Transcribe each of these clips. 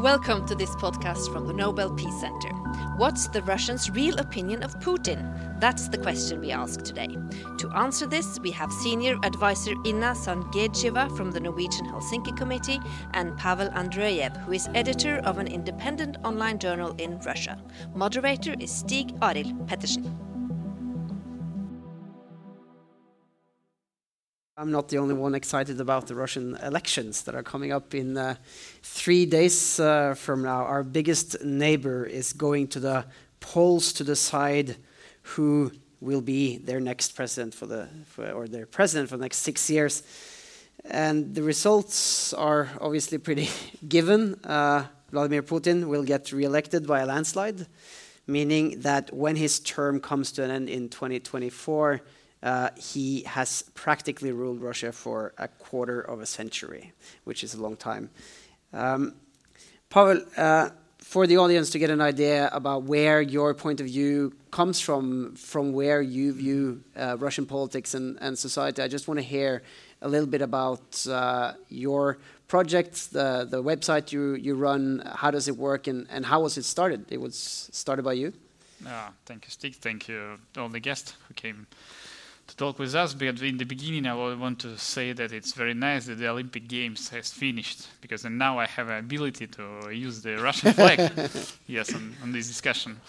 Welcome to this podcast from the Nobel Peace Center. What's the Russians' real opinion of Putin? That's the question we ask today. To answer this, we have senior advisor Inna Sangadzhieva from the Norwegian Helsinki Committee and Pavel Andreev, who is editor of an independent online journal in Russia. Moderator is Stig Arild Pettersen. I'm not the only one excited about the Russian elections that are coming up in uh, three days uh, from now. Our biggest neighbor is going to the polls to decide who will be their next president for the for, or their president for the next six years. And the results are obviously pretty given. Uh, Vladimir Putin will get re-elected by a landslide, meaning that when his term comes to an end in 2024 uh, he has practically ruled Russia for a quarter of a century, which is a long time. Um, Pavel, uh, for the audience to get an idea about where your point of view comes from, from where you view uh, Russian politics and, and, society, I just want to hear a little bit about uh, your project, the, the website you, you run, how does it work, and, and how was it started? It was started by you? Ah, thank you, Stig. Thank you, all the guests who came to talk with us. But in the beginning, I want to say that it's very nice that the Olympic Games has finished because now I have an ability to use the Russian flag. yes, on, on, this discussion.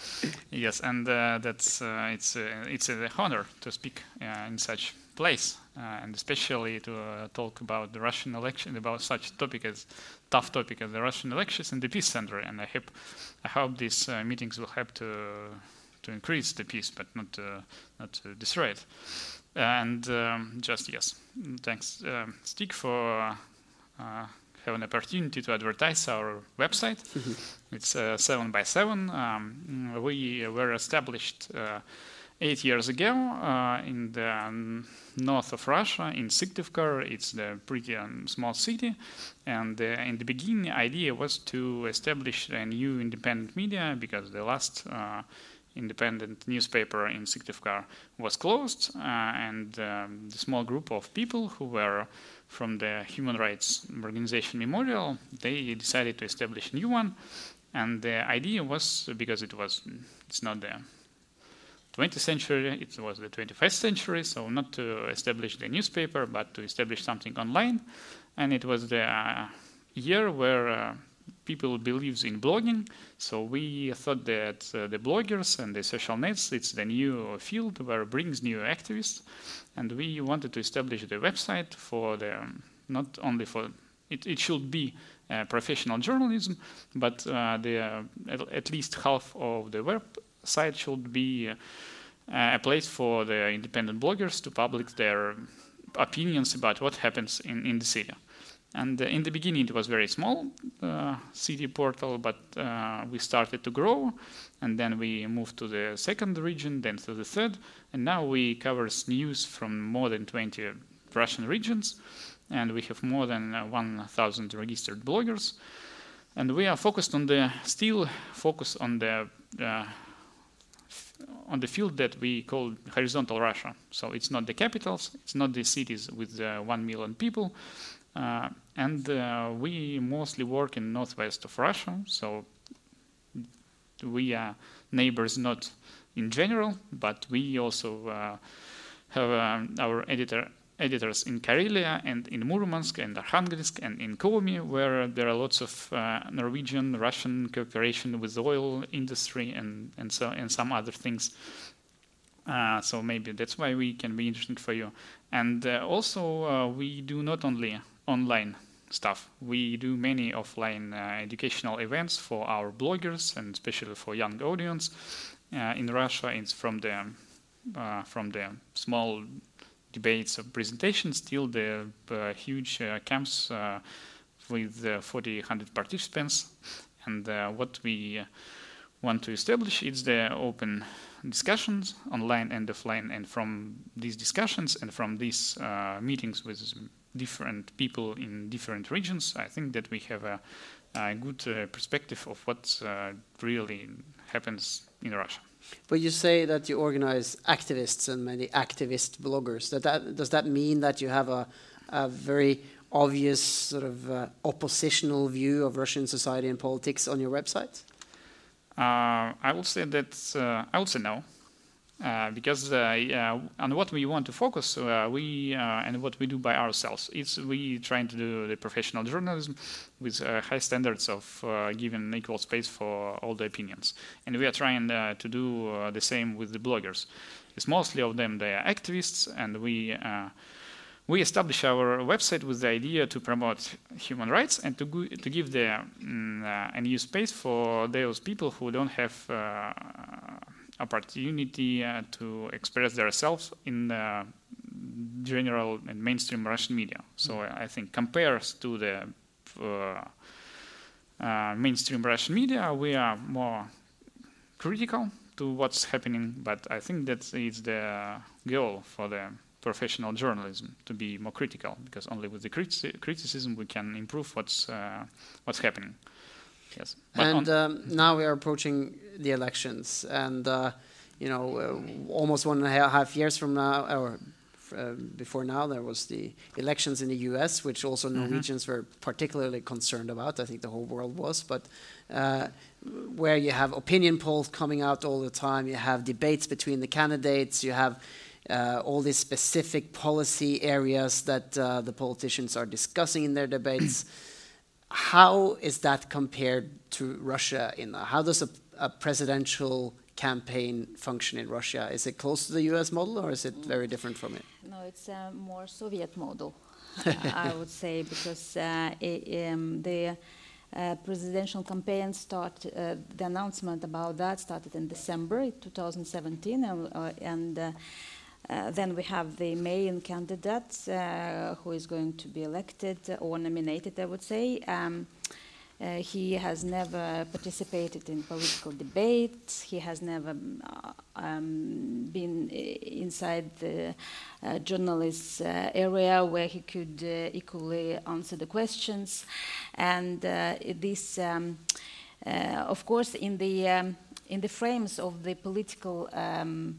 Yes, and uh, that's uh, it's uh, it's an honor to speak uh, in such place uh, and especially to uh, talk about the Russian election about such topic as tough topic as the Russian elections in the peace center. And I hope I hope these meetings will help to to increase the peace, but not to, not to destroy it. And um, just yes, thanks, um, Stig, for uh, having an opportunity to advertise our website. Mm-hmm. It's uh, seven by seven. Um, we were established uh, eight years ago uh, in the north of Russia, in Syktyvkar. It's a pretty um, small city, and uh, in the beginning, the idea was to establish a new independent media because the last uh, independent newspaper in Syktyvkar was closed, uh, and um, the small group of people who were from the human rights organization Memorial, they decided to establish a new one. And the idea was because it was it's not the 20th century, it was the 21st century, so not to establish the newspaper, but to establish something online. And it was the uh, year where uh, people believes in blogging. So we thought that uh, the bloggers and the social nets, it's the new field where brings new activists. And we wanted to establish the website for the, not only for, it, it should be uh, professional journalism, but uh, the, uh, at, at, least half of the website should be uh, a place for the independent bloggers to publish their opinions about what happens in, in the city. And uh, in the beginning, it was very small uh, city portal, but uh, we started to grow, and then we moved to the second region, then to the third, and now we cover news from more than 20 Russian regions, and we have more than 1,000 registered bloggers, and we are focused on the still focus on the uh, on the field that we call horizontal Russia. So it's not the capitals, it's not the cities with uh, one million people, uh, and uh, we mostly work in northwest of Russia, so we are neighbors not in general, but we also uh, have our editor editors in Karelia and in Murmansk and Arkhangelsk and in Komi, where there are lots of uh, Norwegian, Russian cooperation with the oil industry and, and so and some other things. Uh, so maybe that's why we can be interesting for you. And uh, also, we do not only online stuff. We do many offline uh, educational events for our bloggers and especially for young audience. Uh, in Russia, it's from the uh, from the small debates or presentations till the uh, huge uh, camps uh, with uh, 40, 100 participants. And what we want to establish is the open discussions online and offline. And from these discussions and from these meetings with different people in different regions, I think that we have a, a good uh, perspective of what uh, really happens in Russia. But you say that you organize activists and many activist bloggers. That, that does that mean that you have a, a very obvious sort of uh, oppositional view of Russian society and politics on your website? Uh, I would say that uh, I would say no. Uh, because uh, on what we want to focus, uh, we uh, and what we do by ourselves, it's we trying to do the professional journalism with high standards of giving equal space for all the opinions, and we are trying to do the same with the bloggers. It's mostly of them they are activists, and we we establish our website with the idea to promote human rights and to, go, to give the mm, uh, a new space for those people who don't have opportunity uh, to express themselves in the general and mainstream Russian media. So mm. I think compares to the uh, uh, mainstream Russian media, we are more critical to what's happening, but I think that is it's the goal for the professional journalism to be more critical because only with the criti- criticism we can improve what's uh, what's happening. Yes. But and um, now we are approaching the elections, and uh, you know, uh, almost one and a half years from now, or uh, before now, there was the elections in the U.S., which also mm-hmm. Norwegians were particularly concerned about. I think the whole world was, but uh, where you have opinion polls coming out all the time, you have debates between the candidates, you have uh, all these specific policy areas that uh, the politicians are discussing in their debates. How is that compared to Russia? In how does a, a, presidential campaign function in Russia? Is it close to the U.S. model, or is it very different from it? No, it's a more Soviet model, I would say, because uh, it, um, the uh, presidential campaign start uh, the announcement about that started in December 2017, uh, and uh, uh, then we have the main candidate uh, who is going to be elected or nominated, I would say. Um, uh, he has never participated in political debates. He has never uh, um, been inside the uh, journalist uh, area where he could equally answer the questions. And this, um, of course, in the um, in the frames of the political um,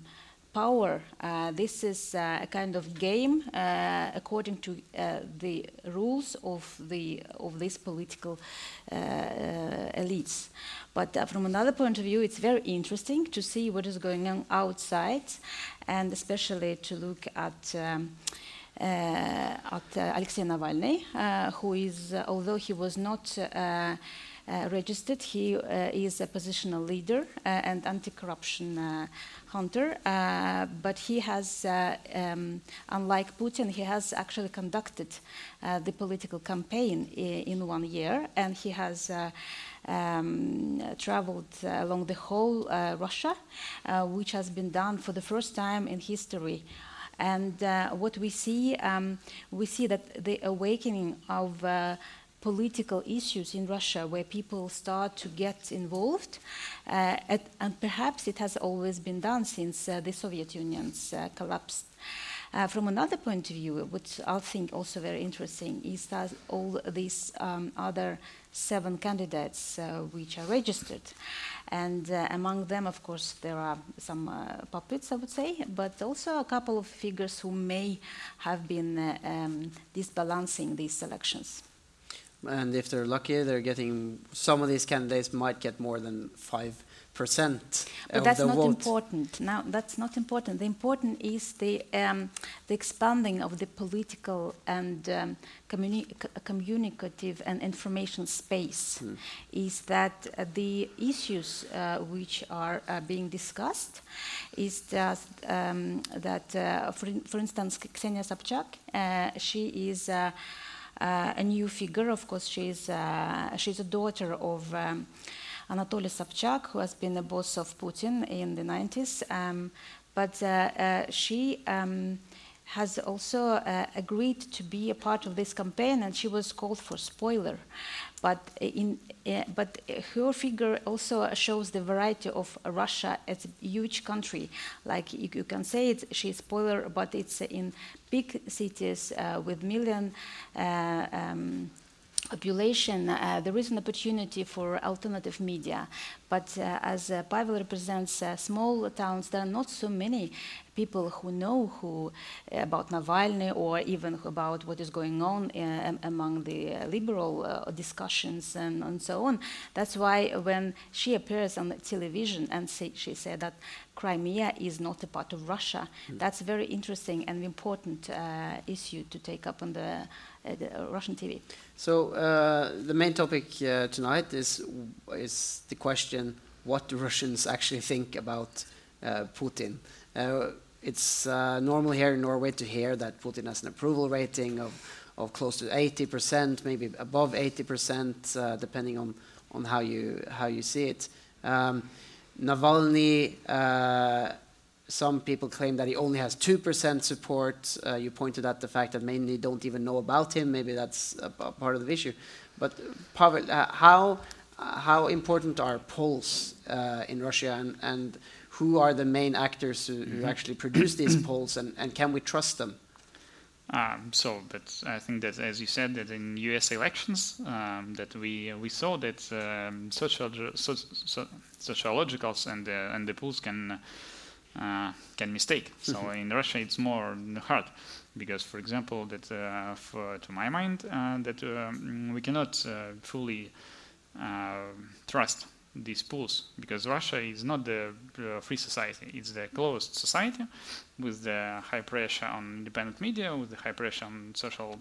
power. Uh, this is uh, a kind of game uh, according to uh, the rules of the of these political uh, elites. But uh, from another point of view, it's very interesting to see what is going on outside, and especially to look at. Um, at Alexei Navalny, who is, although he was not uh, registered. He uh, is a positional leader uh, and anti-corruption hunter, but he has, um, unlike Putin, he has actually conducted the political campaign in one year, and he has. Um, traveled uh, along the whole uh, Russia, uh, which has been done for the first time in history. And what we see, um, we see that the awakening of political issues in Russia where people start to get involved. Uh, at, and perhaps it has always been done since uh, the Soviet Union's uh, collapsed. Uh, from another point of view, which I think also very interesting, is that all these um, other seven candidates uh, which are registered. And uh, among them, of course, there are some puppets, I would say, but also a couple of figures who may have been um, disbalancing these elections and if they're lucky, they're getting some of these candidates might get more than five percent. But that's not vote. important. Now, that's not important. The important is the um, the expanding of the political and um, communi communicative and information space. Hmm. Is that uh, the issues uh, which are uh, being discussed is that um, that uh, for, in, for instance Ksenia Sobchak, uh, she is uh, a new figure. Of course, she's, uh, she's a daughter of um, Anatoly Sobchak, who has been the boss of Putin in the 90s. Um, but uh, she um, has also uh, agreed to be a part of this campaign, and she was called for spoiler. But in uh, but her figure also shows the variety of Russia as a huge country. Like you, you can say it, she's spoiler, but it's in big cities uh, with million. Uh, um, population, uh, there is an opportunity for alternative media. But uh, as uh, Pavel represents uh, small towns, there are not so many people who know who about Navalny or even about what is going on uh, among the liberal uh, discussions and, and so on. That's why when she appears on television and say, she said that Crimea is not a part of Russia, mm. that's a very interesting and important uh, issue to take up on the, uh, the Russian TV. So uh, the main topic uh, tonight is is the question: What do Russians actually think about Putin? It's normal here in Norway to hear that Putin has an approval rating of of close to 80%, maybe above 80%, uh, depending on, on how, you, how you see it. Um, Navalny, uh, some people claim that he only has 2% support. Uh, you pointed out the fact that many don't even know about him. Maybe that's a, a part of the issue. But Pavel, uh, how, how important are polls uh, in Russia, and, and, who are the main actors who, who mm-hmm. actually produce these polls, and, and can we trust them? Um, so, but I think that, as you said, that in U.S. elections, um, that we uh, we saw that um, social, so, so, sociologicals and uh, and the polls can uh, can mistake. So mm-hmm. in Russia, it's more hard because, for example, that uh, for, to my mind, uh, that um, we cannot uh, fully trust these pools because Russia is not the uh, free society; it's the closed society with the high pressure on independent media, with the high pressure on social,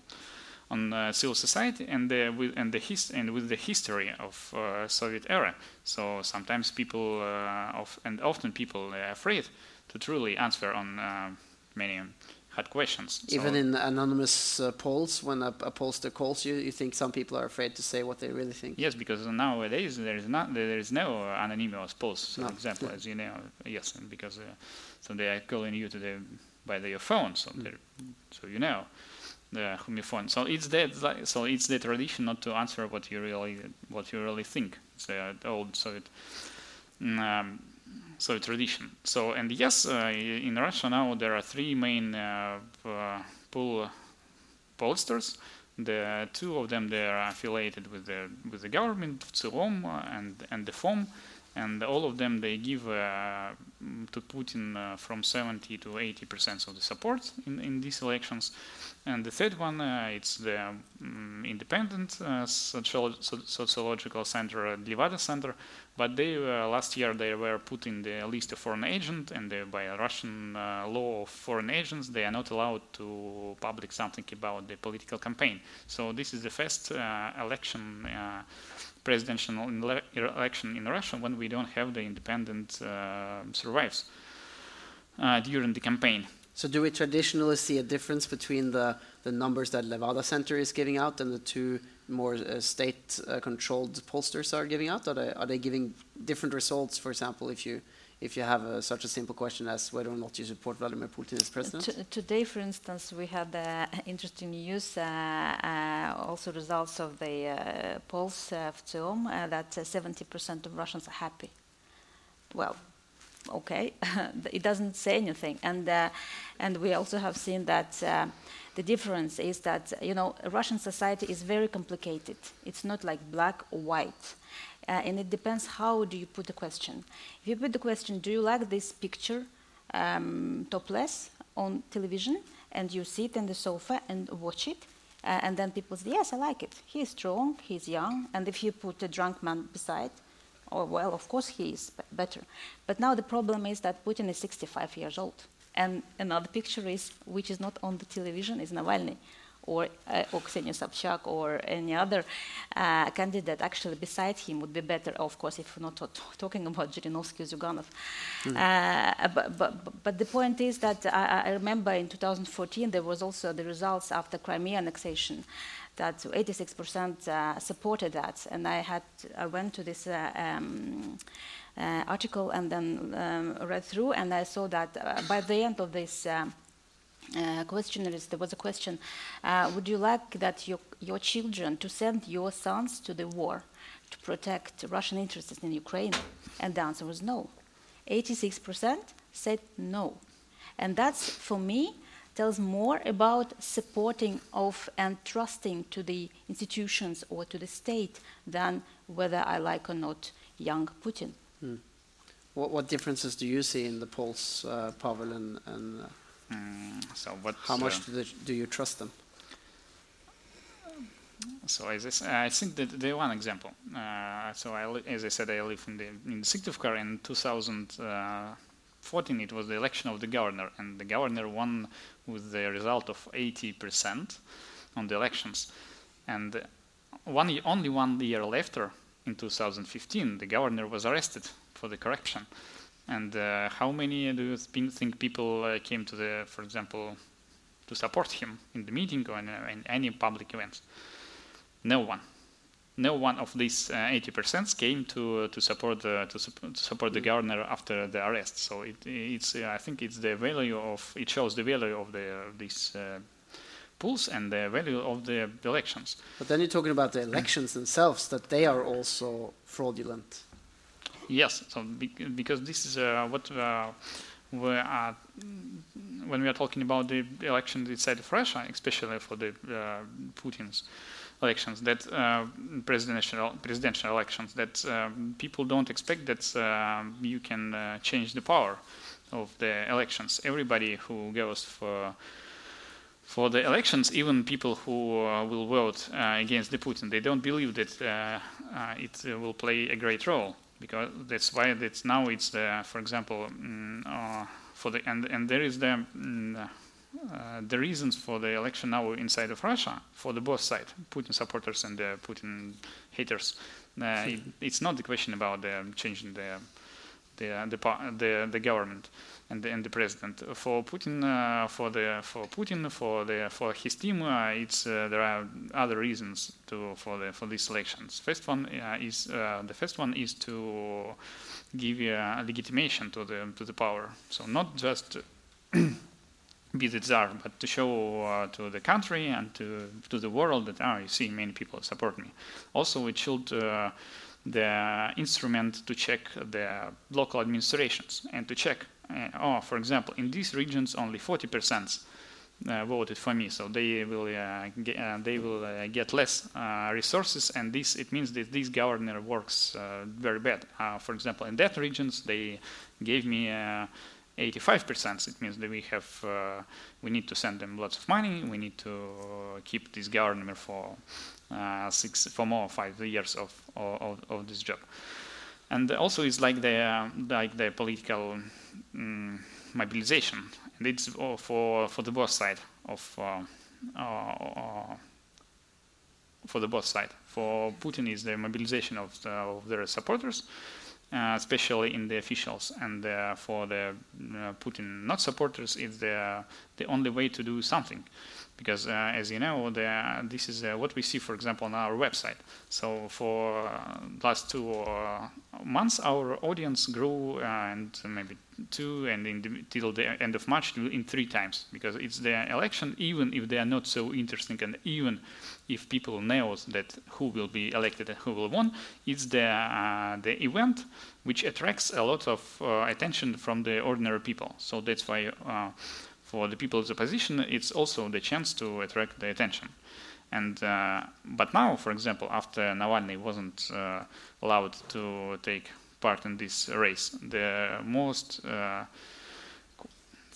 on uh, civil society, and the with and the his, and with the history of uh, Soviet era. So sometimes people uh, of and often people are afraid to truly answer on uh, many had questions. Even so in anonymous uh, polls, when a, a, pollster calls you, you think some people are afraid to say what they really think. Yes, because nowadays there is not there is no anonymous polls, for no. example, as you know. Yes, because uh, so they are calling you to the by the, your phone, so mm. so you know the whom you phone. So it's that so it's the tradition not to answer what you really what you really think. It's the old Soviet. Um, so tradition. So and yes, uh, in Russia now there are three main uh, pool uh, pollsters. The two of them they are affiliated with the with the government, VTsIOM and and the FOM, and all of them they give uh, to Putin uh, from 70 to 80 percent of the support in in these elections. And the third one, uh, it's the um, independent uh, sociological center, Levada Center, but they uh, last year they were put in the list of foreign agent, and they, by Russian uh, law of foreign agents, they are not allowed to public something about the political campaign. So this is the first uh, election, uh, presidential election in Russia when we don't have the independent uh, survives uh, during the campaign. So do we traditionally see a difference between the, the numbers that Levada Center is giving out and the two more uh, state-controlled uh, pollsters are giving out? Are they, are they giving different results, for example, if you if you have uh, such a simple question as whether or not you support Vladimir Putin as president? Today, for instance, we had uh, interesting news, uh, uh also results of the uh, polls of TOM, that 70% of Russians are happy. Well, okay, it doesn't say anything. And, and we also have seen that the difference is that, you know, Russian society is very complicated. It's not like black or white. Uh, and it depends how do you put the question. If you put the question, do you like this picture um, topless on television, and you sit on the sofa and watch it, uh, and then people say, yes, I like it. He's strong, he's young, and if you put a drunk man beside, oh, well, of course he is better. But now the problem is that Putin is 65 years old. And another picture is, which is not on the television, is Navalny or, uh, or Ksenia Sobchak or any other uh, candidate actually beside him would be better, of course, if we're not talking about Zhirinovsky or Zyuganov. Mm. Uh, but, but, but, the point is that I, I, remember in 2014 there was also the results after Crimea annexation that 86% uh, supported that, and I had I went to this uh, um, uh, article and then um, read through, and I saw that by the end of this uh, questionnaires, there was a question: uh, Would you like that your your children to send your sons to the war to protect Russian interests in Ukraine? And the answer was no. 86% said no, and that's for me tells more about supporting of and trusting to the institutions or to the state than whether I like or not young Putin. What, what differences do you see in the polls, uh, Pavel, and, and uh, Mm, so what? how much uh, do, they, do you trust them? So as I, s- I think that the one example. Uh, so I, as I said, I live in the in Syktyvkar in 2014. It was the election of the governor, and the governor won with the result of 80% on the elections. And one only one year later, in 2015, the governor was arrested for the corruption. And uh, how many do you think think people uh, came to the, for example, to support him in the meeting or in, uh, in any public events? No one. No one of these uh, 80% came to uh, to support the to, sup- to support the governor after the arrest. So it it's uh, I think it's the value of it shows the value of the these uh, polls and the value of the elections. But then you're talking about the elections themselves, that they are also fraudulent. Yes, so bec- because this is uh, what uh, we are when we are talking about the elections inside of Russia, especially for the uh, Putin's elections, that uh, presidential presidential elections, that um, people don't expect that uh, you can uh, change the power of the elections. Everybody who goes for for the elections, even people who uh, will vote uh, against the Putin, they don't believe that uh, uh, it uh, will play a great role because that's why that's now it's the, for example, mm, uh, for the and and there is the. Mm, uh, the reasons for the election now inside of Russia for the both side, Putin supporters and the Putin haters. Uh, it, it's not the question about the changing the the the the, the government and the, and the president. For Putin, uh, for the for Putin, for the for his team, uh, it's uh, there are other reasons to for the for these elections. First one uh, is uh, the first one is to give uh, legitimation to the to the power. So not just be the czar, but to show uh, to the country and to to the world that oh, you see, many people support me. Also, it should uh, the instrument to check the local administrations and to check. Uh, oh, for example, in these regions, only 40 percent. Uh, voted for me, so they will uh, get, uh, they will get less resources, and this it means that this governor works very bad. For example, in that regions, they gave me 85%. It means that we have uh, we need to send them lots of money. We need to keep this governor for uh, six for more five years of of, of this job. And also, it's like the uh, like the political um, mobilization, and it's uh, for for the both side of. Uh, uh, for the both side. For Putin is the mobilization of, the, of their supporters, uh, especially in the officials, and uh, for the uh, Putin not supporters, it's the the only way to do something, because uh, as you know, the, this is uh, what we see, for example, on our website. So for uh, last two months, our audience grew, and maybe two, and the, till the end of March, in three times, because it's the election, even if they are not so interesting, and even if people knows that who will be elected and who will win, it's the uh, the event which attracts a lot of uh, attention from the ordinary people. So that's why uh, for the people of the opposition, it's also the chance to attract the attention. And uh, but now, for example, after Navalny wasn't uh, allowed to take part in this race, the most uh,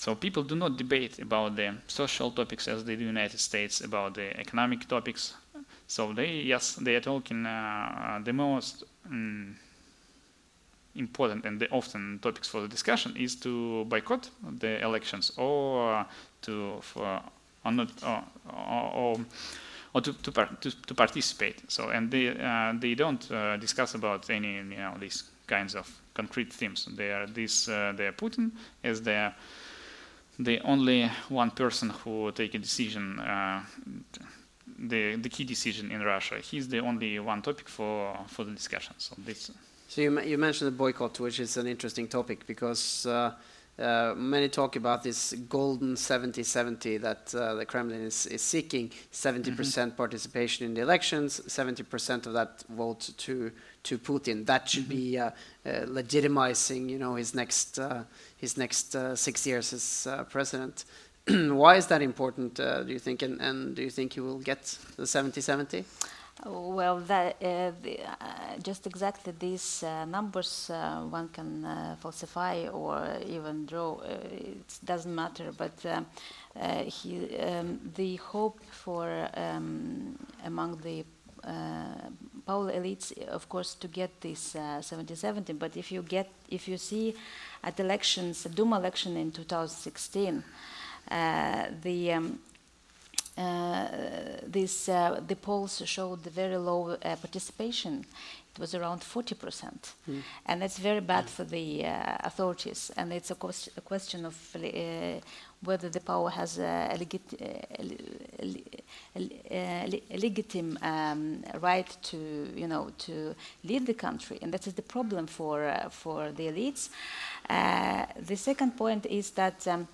so people do not debate about the social topics as they do in the United States, about the economic topics. So they, yes, they are talking uh, the most um, important and the often topics for the discussion is to boycott the elections or to for or not or, or, or to to, par- to to participate. So and they uh, they don't uh, discuss about any you know these kinds of concrete themes. They are this uh, they are Putin as the the only one person who take a decision. Uh, the the key decision in Russia. He's the only one topic for for the discussion. So this. So you, you mentioned the boycott, which is an interesting topic because uh, uh, many talk about this golden 70-70 that uh, the Kremlin is, is seeking, 70% mm -hmm. participation in the elections, 70% of that vote to to Putin. That should mm -hmm. be legitimizing, you know, his next his next six years as president. Why is that important? do you think, and, and do you think he will get the 70-70? Well, that, uh, the, uh, just exactly these uh, numbers uh, one can uh, falsify or even draw. Uh, it doesn't matter. But he, um, the hope for um, among the power elites, of course, to get this 70-70. But if you get, if you see at elections, Duma election in 2016, the um, uh, this, uh, the polls showed very low uh, participation. It was around 40%. Mm. And that's very bad for the authorities. And it's a, a question of whether the power has a, legit, a, a legitimate um, right to, you know, to lead the country, and that is the problem for uh, for the elites. Uh, the second point is that. Um,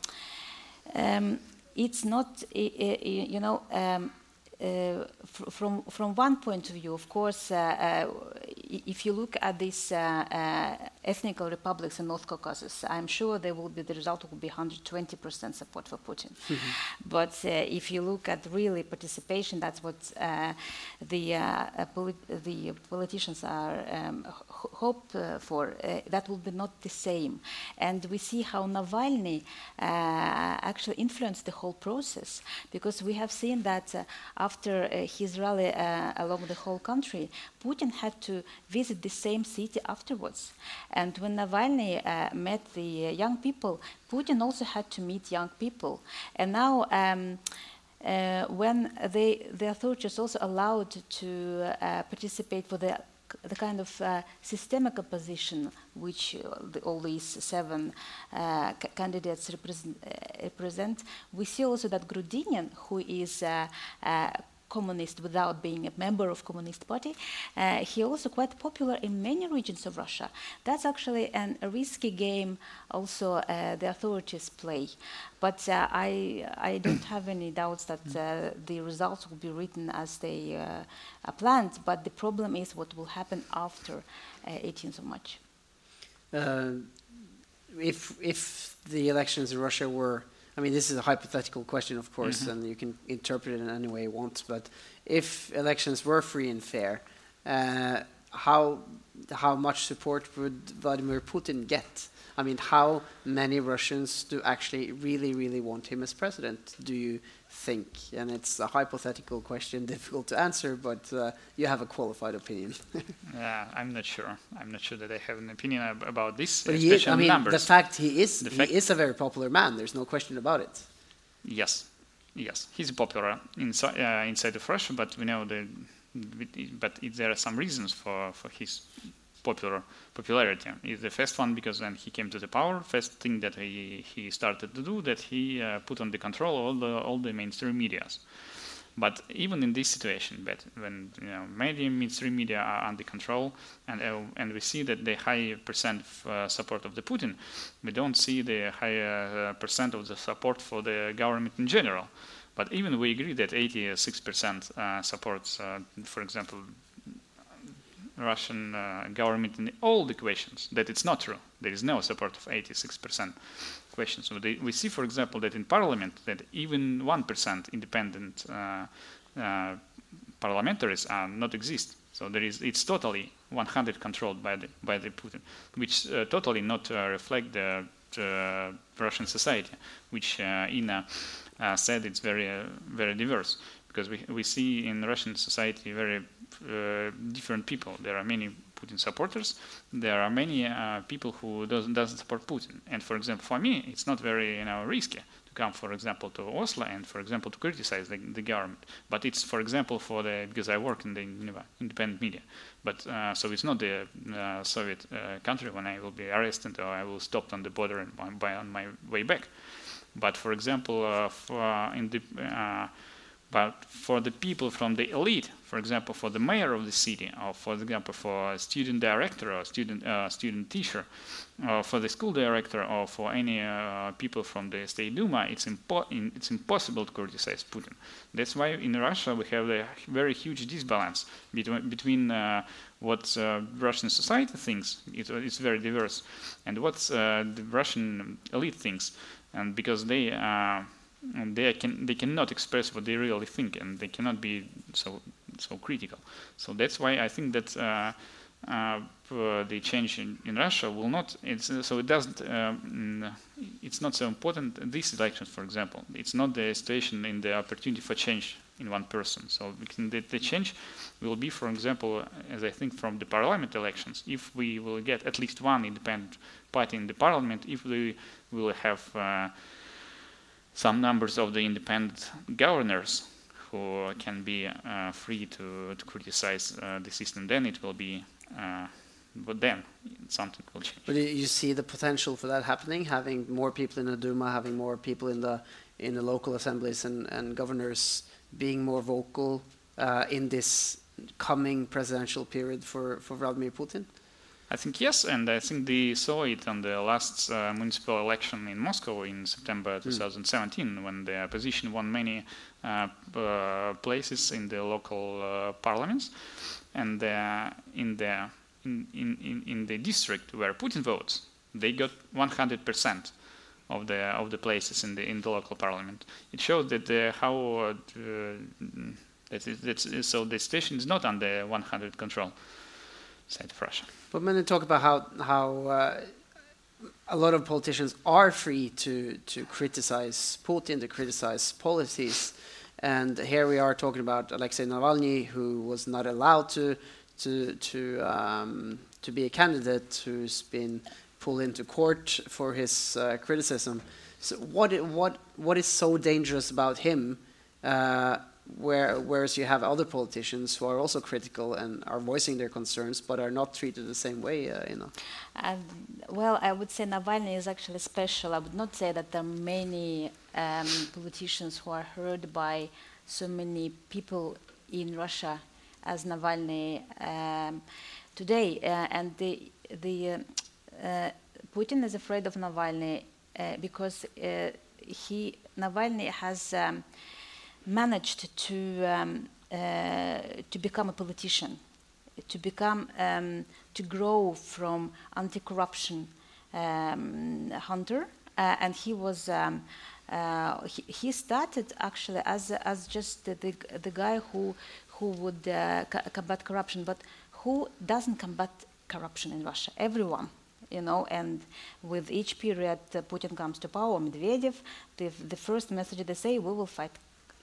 um, it's not, you know, um, uh, from from one point of view, of course, uh, uh, if you look at these uh, uh, ethnic republics in North Caucasus, I'm sure there will be the result will be 120% support for Putin. Mm-hmm. But uh, if you look at really participation, that's what the polit- the politicians are um, hope for. that will be not the same, and we see how Navalny actually influenced the whole process because we have seen that after uh, his rally uh, along the whole country, Putin had to visit the same city afterwards. And when Navalny uh, met the young people, Putin also had to meet young people. And now, um, uh, when they, the authorities also allowed to uh, participate for the the kind of uh, systemic opposition which uh, the, all these seven uh, candidates represent, uh, represent, we see also that Grudinin, who is uh, uh, communist without being a member of communist party. Uh, he also quite popular in many regions of russia. That's actually an, a risky game also uh, the authorities play. But uh, I, I don't have any doubts that uh, the results will be written as they uh, are planned. But the problem is what will happen after 18th of march. If, if the elections in russia were I mean, this is a hypothetical question, of course, mm-hmm. and you can interpret it in any way you want. But if elections were free and fair, uh, how how much support would Vladimir Putin get? I mean, how many Russians do actually really, really want him as president? Do you think? And it's a hypothetical question, difficult to answer, but uh, you have a qualified opinion. yeah, I'm not sure. I'm not sure that I have an opinion ab about this. But is, I mean, numbers. the fact he is, the he is a very popular man. There's no question about it. Yes, yes, he's popular inside uh, inside of Russia, but we know that. But there are some reasons for for his popular popularity. Is the first one because when he came to the power, first thing that he, he started to do that he uh, put under control all the all the mainstream medias. But even in this situation, but when you know, media, mainstream media are under control, and uh, and we see that the high percent of, uh, support of the Putin, we don't see the higher uh, percent of the support for the government in general. But even we agree that 86% uh, supports, uh, for example, Russian uh, government in all the questions that it's not true. There is no support of 86% questions. So they, we see, for example, that in parliament that even 1% independent uh, uh, parliamentaries are not exist. So there is it's totally 100 controlled by the by the Putin, which uh, totally not uh, reflect the Russian society, which uh, Inna said it's very very diverse because we we see in Russian society very different people. There are many Putin supporters. There are many uh, people who doesn't doesn't support Putin. And for example, for me, it's not very you know risky to come, for example, to Oslo and for example to criticize the, the government. But it's for example for the because I work in the independent media. But uh, so it's not the uh, Soviet uh, country when I will be arrested or I will stop on the border and by on my way back. But for example, uh, for in the but for the people from the elite, for example, for the mayor of the city, or for example, for a student director or student uh, student teacher, or for the school director, or for any uh, people from the State Duma, it's, impo- it's impossible to criticize Putin. That's why in Russia we have a very huge disbalance between, between uh, what uh, Russian society thinks, it, it's very diverse, and what uh, the Russian elite thinks. And because they uh, and they can they cannot express what they really think and they cannot be so so critical. So that's why I think that uh, uh, the change in, in, Russia will not. so it doesn't. Um, it's not so important. These elections, for example, it's not the situation in the opportunity for change in one person. So the, the, change will be, for example, as I think from the parliament elections, if we will get at least one independent party in the parliament, if we will have uh, some numbers of the independent governors who can be uh, free to, to criticize uh, the system, then it will be. Uh, but then something will change. But you see the potential for that happening, having more people in the Duma, having more people in the in the local assemblies and, and governors being more vocal uh, in this coming presidential period for, for Vladimir Putin? I think yes, and I think they saw it on the last uh, municipal election in Moscow in September 2017, mm. when the opposition won many uh, uh, places in the local uh, parliaments, and uh, in the in, in, in the district where Putin votes, they got 100 percent of the of the places in the in the local parliament. It shows that uh, how uh, that is, that's, so the situation is not under 100 control side of Russia. But when you talk about how how uh, a lot of politicians are free to to criticize Putin, to criticize policies, and here we are talking about Alexei Navalny, who was not allowed to to to um, to be a candidate, who's been pulled into court for his uh, criticism. So what what what is so dangerous about him? Uh, where, whereas you have other politicians who are also critical and are voicing their concerns, but are not treated the same way, uh, you know. Um, well, I would say Navalny is actually special. I would not say that there are many um, politicians who are heard by so many people in Russia as Navalny um, today, uh, and the the uh, uh, Putin is afraid of Navalny uh, because uh, he Navalny has um, managed to um, to become a politician, to become um, to grow from anti-corruption um, hunter, and he was. Um, uh, he, he, started actually as as just the, the, the guy who who would uh, combat corruption, but who doesn't combat corruption in Russia? Everyone you know, and with each period uh, Putin comes to power, Medvedev, the, the first message they say, we will fight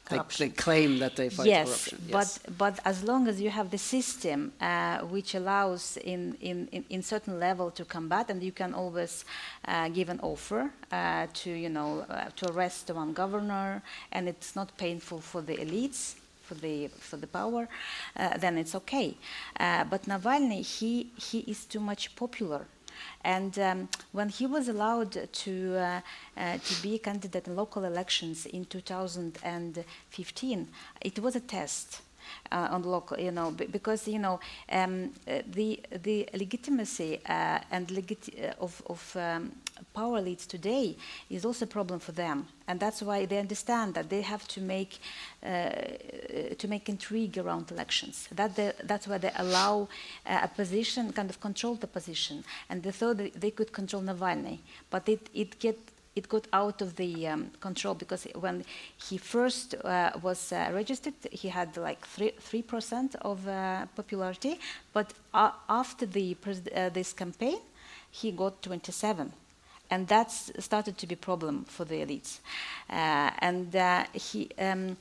corruption. They, they claim that they fight yes, corruption. Yes, but, but as long as you have the system uh, which allows in, in, in, in, certain level to combat, and you can always uh, give an offer uh, to, you know, uh, to arrest one governor, and it's not painful for the elites, for the for the power, uh, then it's okay. Uh, but Navalny, he he is too much popular and um, when he was allowed to, uh, uh, to be a candidate in local elections in 2015, it was a test. Uh, on local, you know, because you know um, uh, the the legitimacy uh, and legiti- uh, of, of um, power leads today is also a problem for them, and that's why they understand that they have to make uh, to make intrigue around elections. That that's why they allow uh, a position, kind of control the position, and they thought they could control Navalny, but it it get it got out of the um, control because when he first uh, was uh, registered, he had like three percent of uh, popularity, but after the uh, this campaign, he got 27 and that started to be a problem for the elites. Uh, and uh, he, um,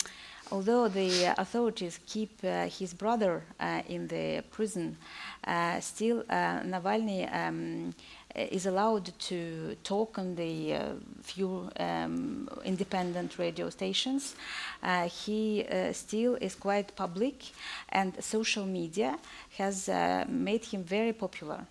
although the authorities keep his brother in the prison, still Navalny um, Uh, is allowed to talk on the uh, few um, independent radio stations. Uh, he still is quite public, and social media has made him very popular.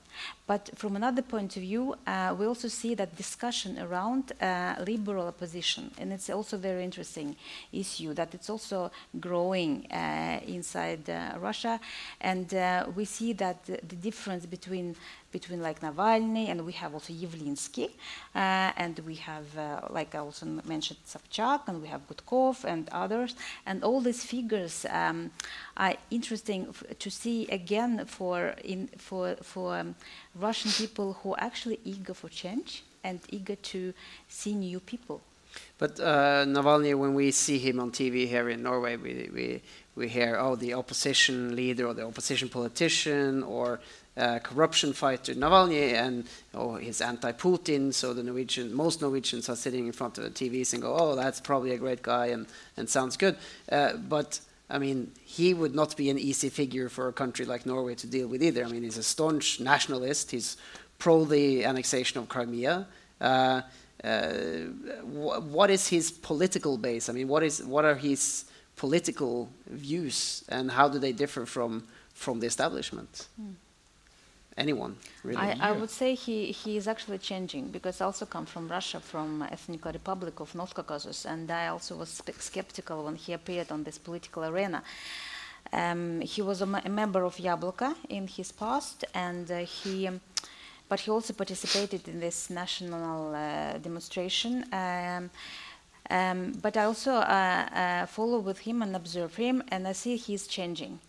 But from another point of view, uh, we also see that discussion around uh, liberal opposition, and it's also a very interesting issue that it's also growing uh, inside uh, Russia, and uh, we see that the, difference between between like Navalny and we have also Yavlinsky, uh, and we have like I also mentioned Sobchak, and we have Gudkov and others, and all these figures um, are interesting to see again for in for for um, Russian people who are actually eager for change and eager to see new people But uh, Navalny, when we see him on TV here in Norway, we, we, we hear, oh, the opposition leader or the opposition politician or uh, corruption fighter Navalny, and oh, he's anti-Putin. So the Norwegian, most Norwegians are sitting in front of the TVs and go, oh, that's probably a great guy and, and sounds good. Uh, but I mean, he would not be an easy figure for a country like Norway to deal with either. I mean, he's a staunch nationalist. He's pro the annexation of Crimea. Uh, uh, wh what is his political base? I mean, what is what are his political views, and how do they differ from from the establishment? Mm anyone really. I, I, would say he, he is actually changing because I also come from Russia, from ethnic republic of North Caucasus, and I also was skeptical when he appeared on this political arena. Um, he was a, a, member of Yabloko in his past, and uh, he, um, but he also participated in this national uh, demonstration. Um, um but I also uh, uh, follow with him and observe him, and I see he's changing.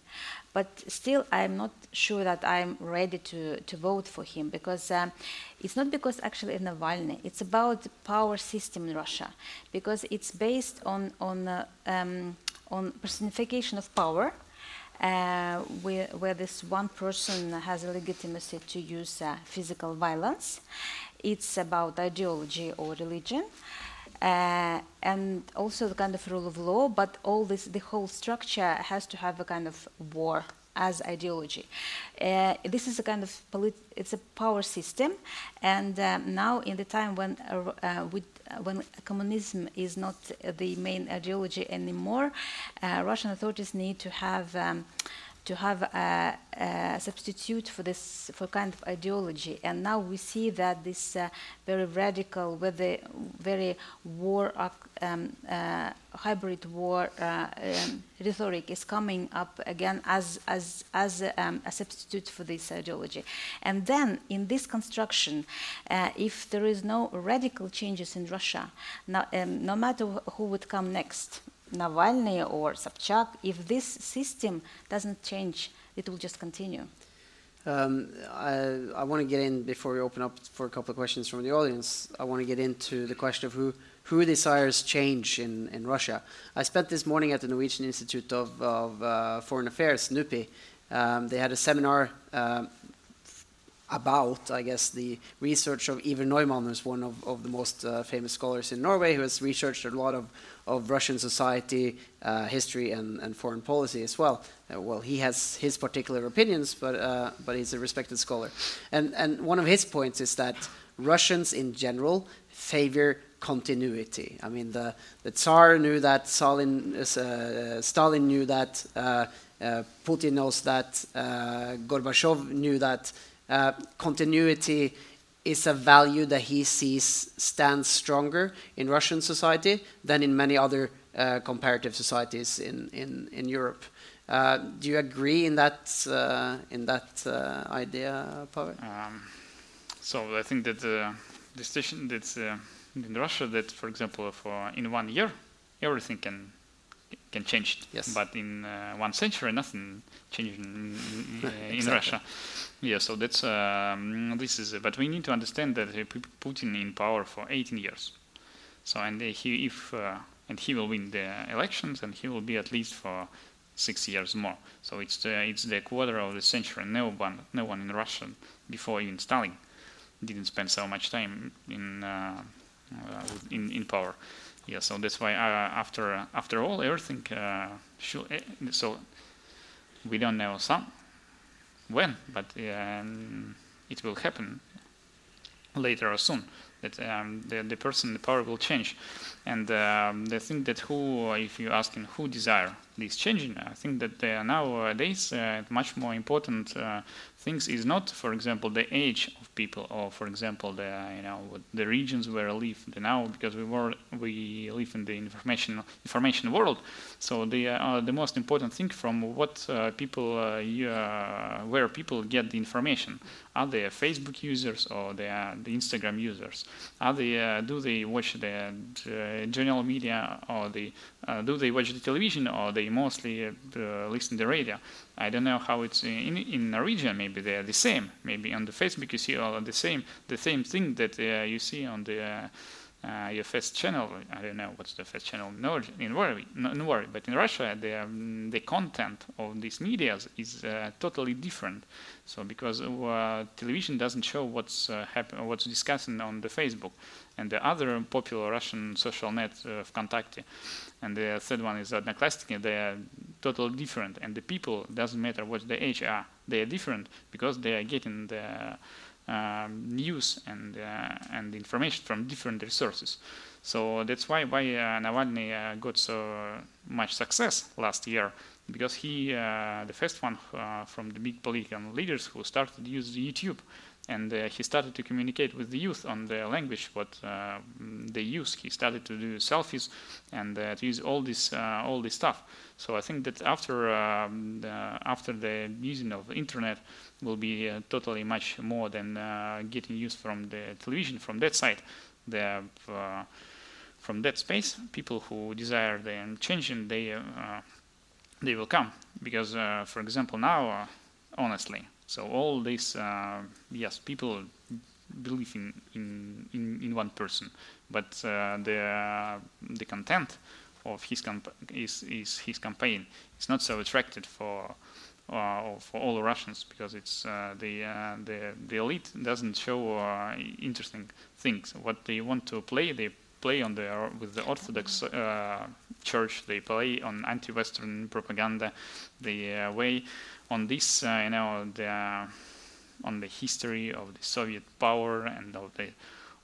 But still, I'm not sure that I'm ready to, to vote for him because um, it's not because actually in Navalny. It's about the power system in Russia because it's based on on uh, um, on personification of power. Uh, where, where, this one person has a legitimacy to use uh, physical violence. It's about ideology or religion. Uh, and also the kind of rule of law, but all this, the whole structure has to have a kind of war as ideology. Uh, this is a kind of it's a power system, and um, now in the time when uh, uh with, uh, when communism is not the main ideology anymore, uh, Russian authorities need to have. Um, to have a, a, substitute for this for kind of ideology. And now we see that this uh, very radical, the very war, um, uh, hybrid war uh, um, rhetoric is coming up again as as as um, a substitute for this ideology. And then in this construction, uh, if there is no radical changes in Russia, no, um, no matter who would come next, Navalny or Sobchak, if this system doesn't change, it will just continue. Um, I, I want to get in before we open up for a couple of questions from the audience. I want to get into the question of who who desires change in, in Russia. I spent this morning at the Norwegian Institute of, of uh, Foreign Affairs, NUPI. Um, they had a seminar uh, about, I guess, the research of Iver Neumann, who's one of, of the most uh, famous scholars in Norway, who has researched a lot of, of Russian society, uh, history, and, and foreign policy as well. Uh, well, he has his particular opinions, but, uh, but he's a respected scholar. And, and one of his points is that Russians in general favor continuity. I mean, the, the Tsar knew that, Stalin, uh, Stalin knew that, uh, Putin knows that, Gorbachev knew that. Uh, continuity is a value that he sees stands stronger in Russian society than in many other uh, comparative societies in, in, in Europe. Uh, do you agree in that uh, in that uh, idea, Pavel? Um, so I think that the decision that's uh, in Russia that, for example, for in one year everything can can change. Yes. But in one century, nothing changed in, in, in Russia. Yeah, so that's um, this is. But we need to understand that Putin in power for 18 years. So and he if uh, and he will win the elections and he will be at least for six years more. So it's the, it's the quarter of the century. No one no one in Russia before even Stalin didn't spend so much time in uh, uh in in power. Yeah, so that's why uh, after after all everything uh, should, eh, so we don't know some when, but um, it will happen later or soon. That um, the the person, the power will change, and um, the thing that who, if you asking who desire this changing, I think that nowadays uh, much more important uh, things is not, for example, the age of people, or for example, the you know the regions where I live now, because we were we live in the information information world. So the uh, the most important thing from what uh, people uh, you, uh, where people get the information are they Facebook users or they are the Instagram users? Are they uh, do they watch the general media or the do they watch the television or they mostly listen to the radio? I don't know how it's in in Norwegian. Maybe they are the same. Maybe on the Facebook you see all the same the same thing that uh, you see on the uh, uh, your first channel, I don't know what's the first channel in Norway, in Norway, but in Russia, the, um, the content of these media is uh, totally different. So because uh, television doesn't show what's uh, happen, what's discussing on the Facebook, and the other popular Russian social net, uh, VKontakte, and the third one is Odnoklassniki, they are totally different, and the people doesn't matter what the age are, they are different because they are getting the um, news and uh, and information from different resources. So that's why why uh, Navalny uh, got so much success last year because he the first one from the big political leaders who started use YouTube and uh, he started to communicate with the youth on the language what uh, they use. He started to do selfies and uh, to use all this all this stuff. So I think that after um, the, after the using of the internet will be totally much more than getting used from the television from that side. The from that space, people who desire the changing, they they will come because, for example, now honestly so all this, uh, yes, people believe in, in, in, in, one person, but uh, the, uh, the content of his, is, is his campaign is not so attractive for, uh, for all Russians because it's uh, the, uh, the, the elite doesn't show interesting things. What they want to play, they play on the with the Orthodox Church. They play on anti-Western propaganda. The way on this, uh, you know, the, uh, on the history of the Soviet power and of the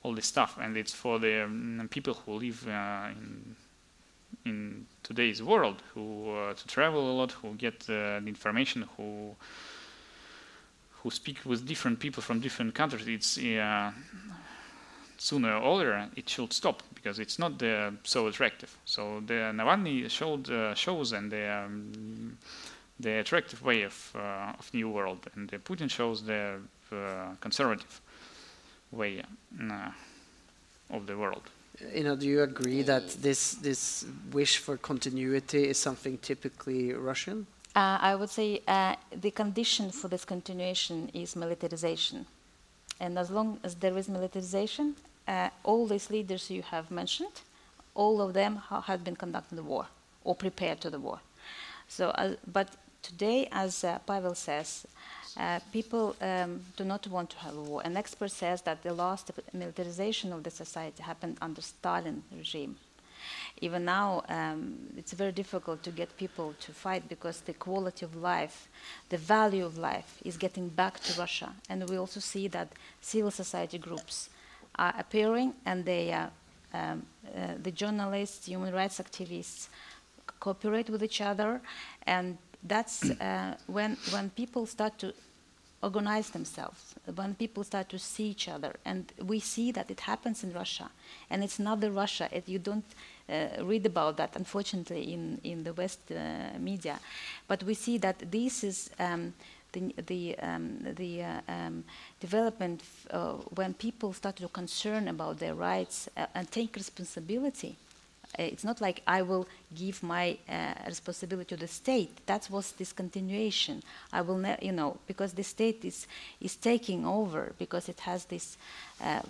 all this stuff, and it's for the um, people who live uh, in in today's world, who uh, to travel a lot, who get uh, the information, who who speak with different people from different countries. It's uh, sooner or later it should stop because it's not so attractive. So the Navalny showed shows and the um, the attractive way of, uh, of new world, and the Putin shows the uh, conservative way uh, of the world. You know, do you agree that this this wish for continuity is something typically Russian? Uh, I would say uh, the condition for this continuation is militarization, and as long as there is militarization, uh, all these leaders you have mentioned, all of them ha have been conducting the war or prepared to the war. So, but today, as uh, Pavel says, uh, people um, do not want to have a war. An expert says that the last militarization of the society happened under Stalin regime. Even now, um, it's very difficult to get people to fight because the quality of life, the value of life, is getting back to Russia. And we also see that civil society groups are appearing, and they, uh, um, uh, the journalists, human rights activists, cooperate with each other and that's uh, when, when people start to organize themselves, when people start to see each other. And we see that it happens in Russia. And it's not the Russia. It, you don't uh, read about that, unfortunately, in, in the West uh, media. But we see that this is um, the, the, um, the uh, um, development uh, when people start to concern about their rights uh, and take responsibility uh, it's not like I will give my uh, responsibility to the state. That was this continuation. I will, ne- you know, because the state is is taking over because it has this, uh,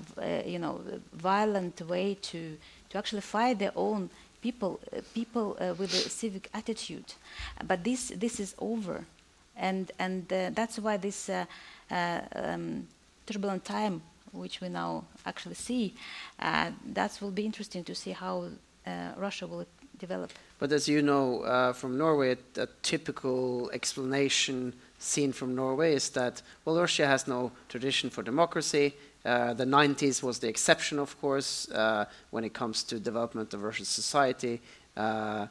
you know, violent way to to actually fight their own people, people with a civic attitude. But this this is over, and and that's why this um, turbulent time which we now actually see, that will be interesting to see how uh, Russia will develop. But as you know uh, from Norway, a, typical explanation seen from Norway is that, well, Russia has no tradition for democracy. Uh, the 90s was the exception, of course, uh, when it comes to development of Russian society, uh,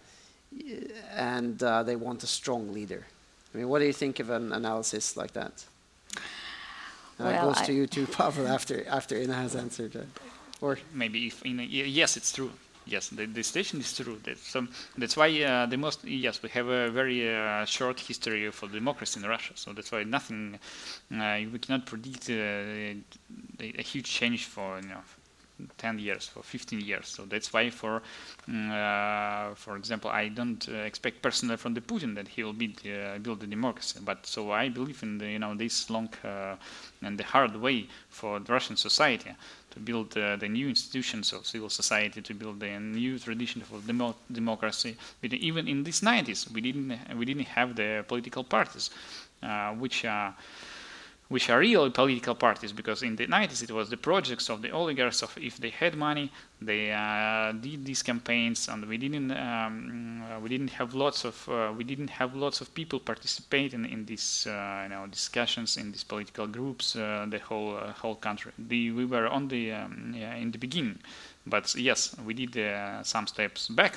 and uh, they want a strong leader. I mean, what do you think of an analysis like that? Well, it goes I to you too, Pavel, after after Inna has answered. or maybe if Inna, yes, it's true yes, the, the situation is true. That, so that's why uh, the most yes we have a very uh, short history for democracy in Russia. So that's why nothing uh, we cannot predict uh, a, a, huge change for you know 10 years, for 15 years. So that's why, for mm, uh, for example, I don't uh, expect personally from the Putin that he will build, uh, build the democracy. But so I believe in the, you know this long uh, and the hard way for the Russian society to build uh, the new institutions of civil society, to build the new tradition of demo democracy. But even in these 90s, we didn't we didn't have the political parties, uh, which are which are real political parties because in the 90s it was the projects of the oligarchs of if they had money they uh, did these campaigns and we didn't um, uh, we didn't have lots of uh, we didn't have lots of people participating in these uh, you know discussions in these political groups uh, the whole uh, whole country. The, we were on the um, yeah, in the beginning. But yes we did some steps back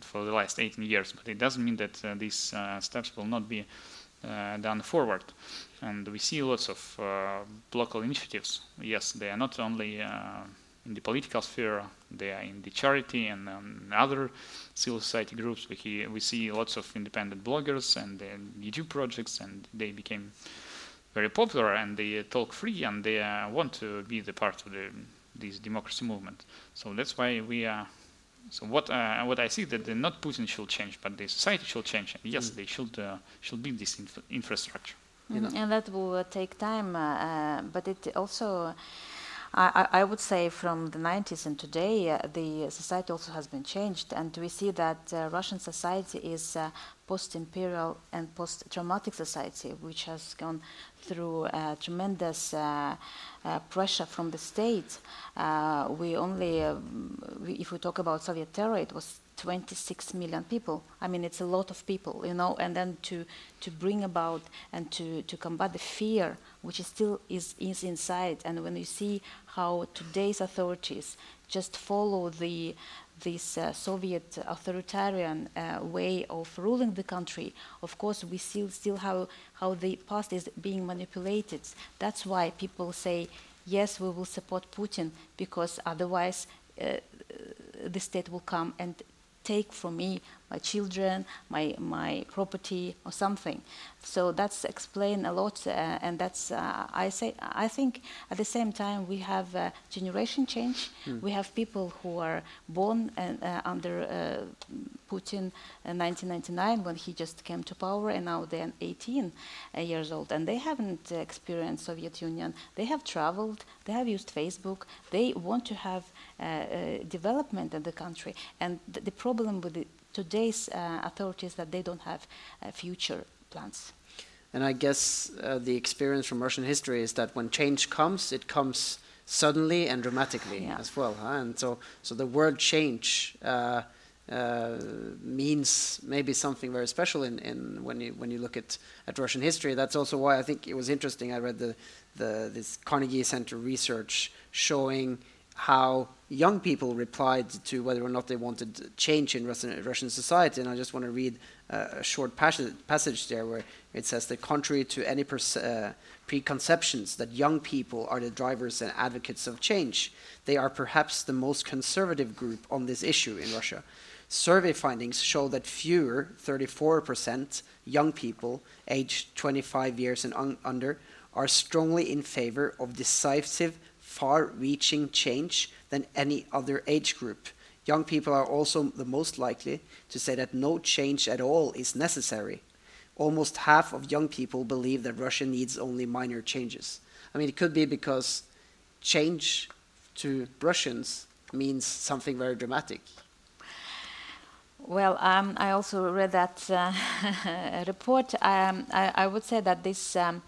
for the last 18 years but it doesn't mean that these steps will not be done forward and we see lots of uh, local initiatives. Yes, they are not only uh, in the political sphere, they are in the charity and um, other civil society groups. We, we see lots of independent bloggers and YouTube projects, and they became very popular and they talk free and they uh, want to be the part of the, this democracy movement. So that's why we are. So what uh, what I see that the, not Putin should change, but the society should change. And yes, mm. they should uh, should build this inf infrastructure. You know? And that will uh, take time, uh, uh, but it also. I, I, would say from the 90s and today, uh, the society also has been changed, and we see that uh, Russian society is uh, post-imperial and post-traumatic society, which has gone through tremendous pressure from the state. we only, we, if we talk about Soviet terror, it was 26 million people. I mean, it's a lot of people, you know, and then to, to bring about and to, to combat the fear which is still is, is inside. And when you see how today's authorities just follow the this uh, Soviet authoritarian uh, way of ruling the country, of course, we still still how how the past is being manipulated. That's why people say, yes, we will support Putin because otherwise uh, the state will come and take from me my children, my, my property, or something. So that's explain a lot, uh, and that's uh, I say I think at the same time we have uh, generation change. Mm. We have people who are born and, uh, under uh, Putin in 1999 when he just came to power, and now they're 18 uh, years old, and they haven't experienced Soviet Union. They have traveled, they have used Facebook. They want to have development in the country, and th the problem with the today's uh, authorities that they don't have uh, future plans. And I guess uh, the experience from Russian history is that when change comes, it comes suddenly and dramatically yeah. as well. Huh? And so, so the word change uh, uh, means maybe something very special in, in when you when you look at, at Russian history. That's also why I think it was interesting. I read the, the this Carnegie Center research showing how young people replied to whether or not they wanted change in Russian society. And I just want to read a short passage, passage, there where it says that contrary to any uh, preconceptions that young people are the drivers and advocates of change, they are perhaps the most conservative group on this issue in Russia. Survey findings show that fewer, 34%, young people aged 25 years and un under are strongly in favor of decisive far-reaching change than any other age group. Young people are also the most likely to say that no change at all is necessary. Almost half of young people believe that Russia needs only minor changes. I mean, it could be because change to Russians means something very dramatic. Well, um, I also read that uh, report. Um, I, I, would say that this um,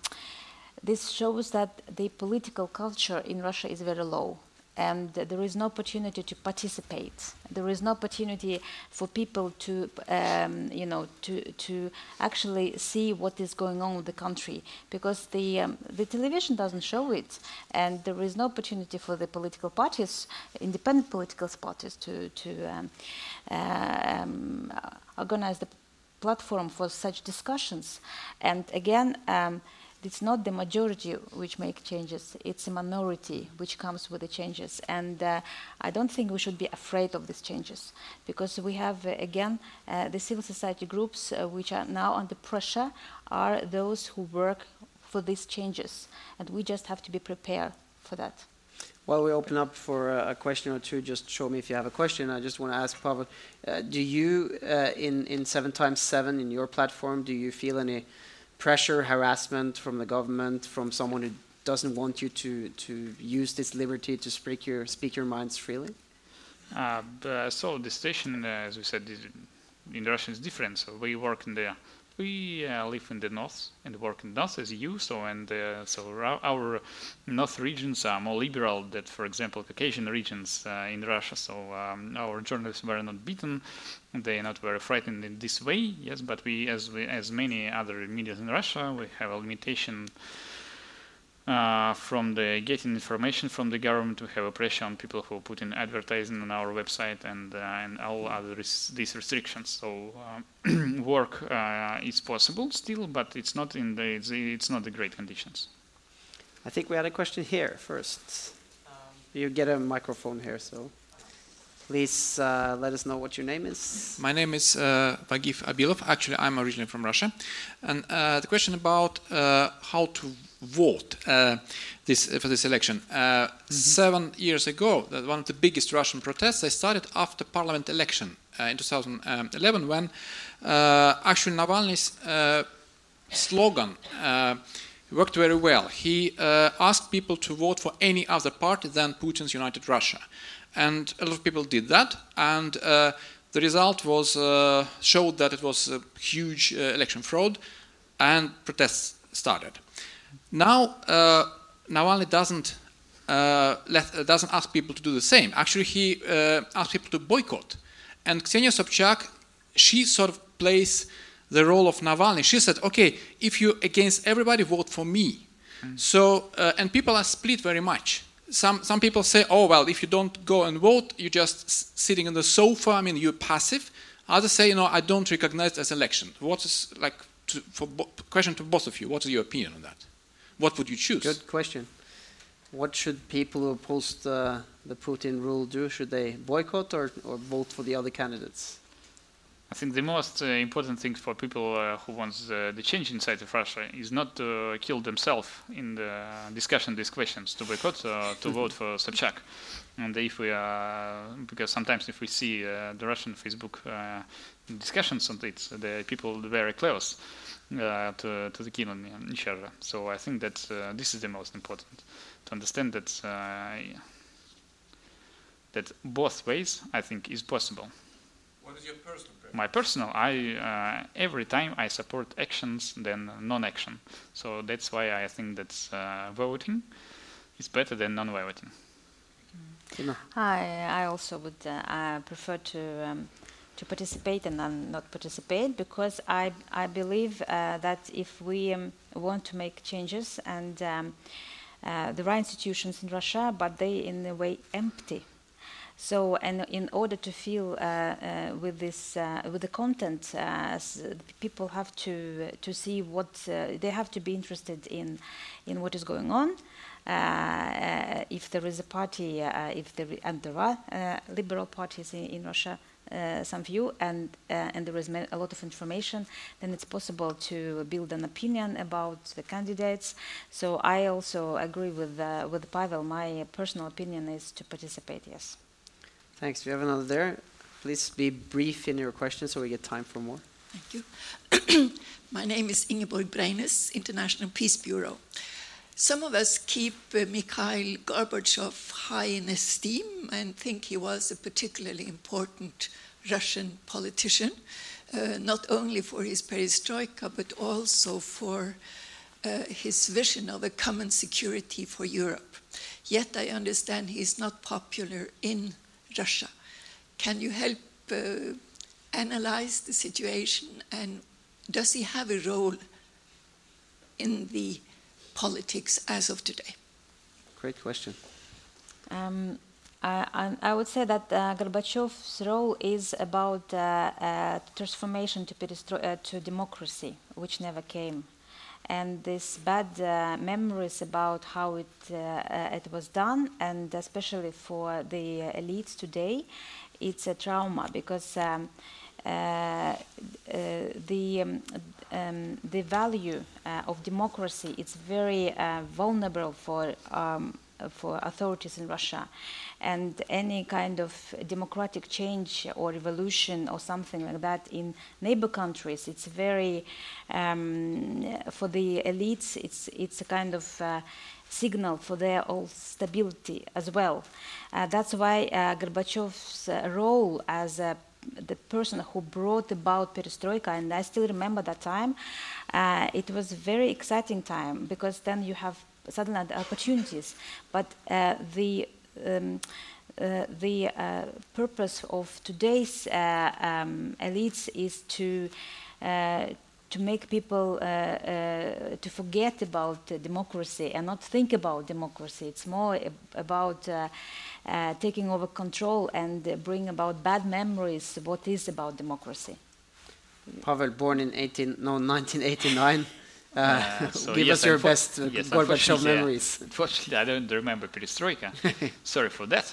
this shows that the political culture in Russia is very low and there is no opportunity to participate. There is no opportunity for people to, um, you know, to to actually see what is going on with the country because the um, the television doesn't show it, and there is no opportunity for the political parties, independent political parties, to to um, um, organize the platform for such discussions. And again um, it's not the majority which make changes, it's a minority which comes with the changes. And uh, I don't think we should be afraid of these changes because we have, uh, again, uh, the civil society groups uh, which are now under pressure are those who work for these changes. And we just have to be prepared for that. While we open up for a question or two, just show me if you have a question. I just want to ask Pavel, do you, in in 7 times 7 in your platform, do you feel any pressure, harassment from the government, from someone who doesn't want you to to use this liberty to speak your speak your minds freely? Uh, uh, so the situation, uh, as we said, in Russia is different. So we work in the we uh, live in the north and work in the north as you. So and uh, so our, north regions are more liberal than, for example, Caucasian regions uh, in Russia. So um, our journalists were not beaten; they are not very frightened in this way. Yes, but we, as we, as many other media in Russia, we have a limitation uh, from the getting information from the government. We have a pressure on people who put in advertising on our website and uh, and all other res these restrictions. So uh, work uh, is possible still, but it's not in the it's, it's, not the great conditions. I think we had a question here first. Um, you get a microphone here, so. Please uh, let us know what your name is. My name is uh, Vagif Abilov. Actually, I'm originally from Russia. And uh, the question about uh, how to vote uh, this, for this election. Mm -hmm. Seven years ago, one of the biggest Russian protests, they started after parliament election uh, in 2011 when actually Navalny's slogan worked very well. He asked people to vote for any other party than Putin's United Russia. And a lot of people did that, and the result was uh, showed that it was a huge uh, election fraud, and protests started. Now, uh, Navalny doesn't uh, let, uh, doesn't ask people to do the same. Actually, he uh, asks people to boycott. And Ksenia Sobchak, she sort of plays the role of Navalny. She said, "Okay, if you against everybody, vote for me." Mm. So, uh, and people are split very much. Some some people say, "Oh well, if you don't go and vote, you're just sitting on the sofa. I mean, you're passive." Others say, "You know, I don't recognize it as election." What is like to, for question to both of you? What is your opinion on that? What would you choose? Good question. What should people who oppose the, the Putin rule do? Should they boycott or, or vote for the other candidates? I think the most uh, important thing for people uh, who want uh, the change inside of Russia is not to kill themselves in the discussion these questions, to boycott, uh, to vote for Sobchak. And if we are, because sometimes if we see uh, the Russian Facebook uh, discussions on it, the people very close uh, to, to the king on each other. So I think that uh, this is the most important to understand that uh, that both ways I think is possible. What is your personal preference? My personal, I uh, every time I support actions than non-action. So that's why I think that uh, voting is better than non-voting. I I also would uh, prefer to. Um, to participate and not participate because I, I believe uh, that if we um, want to make changes and um, uh, there are institutions in Russia, but they in a way empty. So, and in order to feel uh, uh with this, uh, with the content, uh, people have to to see what they have to be interested in, in what is going on. if there is a party, if there and there are liberal parties in, in Russia, some view and uh, and there is a lot of information, then it's possible to build an opinion about the candidates. So I also agree with uh, with Pavel. My personal opinion is to participate. Yes. Thanks. We have another there. Please be brief in your questions so we get time for more. Thank you. My name is Ingeborg Breines, International Peace Bureau. Some of us keep uh, Mikhail Gorbachev high in esteem and think he was a particularly important Russian politician, uh, not only for his perestroika, but also for uh, his vision of a common security for Europe. Yet I understand he is not popular in Russia. Can you help uh, analyze the situation and does he have a role in the politics as of today? Great question. Um, I, I, would say that uh, Gorbachev's role is about uh, uh, transformation to, uh, to democracy, which never came. And these bad uh, memories about how it, uh, it was done, and especially for the elites today, it's a trauma because um, the um, um, the value uh, of democracy is very uh, vulnerable for um, for authorities in Russia. And any kind of democratic change or revolution or something like that in neighbor countries, it's very, um, for the elites, it's, it's a kind of uh, signal for their own stability as well. Uh, that's why uh, Gorbachev's uh, role as a the person who brought about perestroika, and I still remember that time. Uh, it was a very exciting time because then you have suddenly the opportunities. But uh, the um, uh, the uh, purpose of today's uh, um, elites is to uh, to make people to forget about democracy and not think about democracy. It's more ab about uh, taking over control and uh, bring about bad memories what is about democracy. Pavel, born in 18, no, 1989. Uh, uh, so give yes, us your best uh, yes, Gorbachev memories. Unfortunately, I don't remember perestroika. Sorry for that.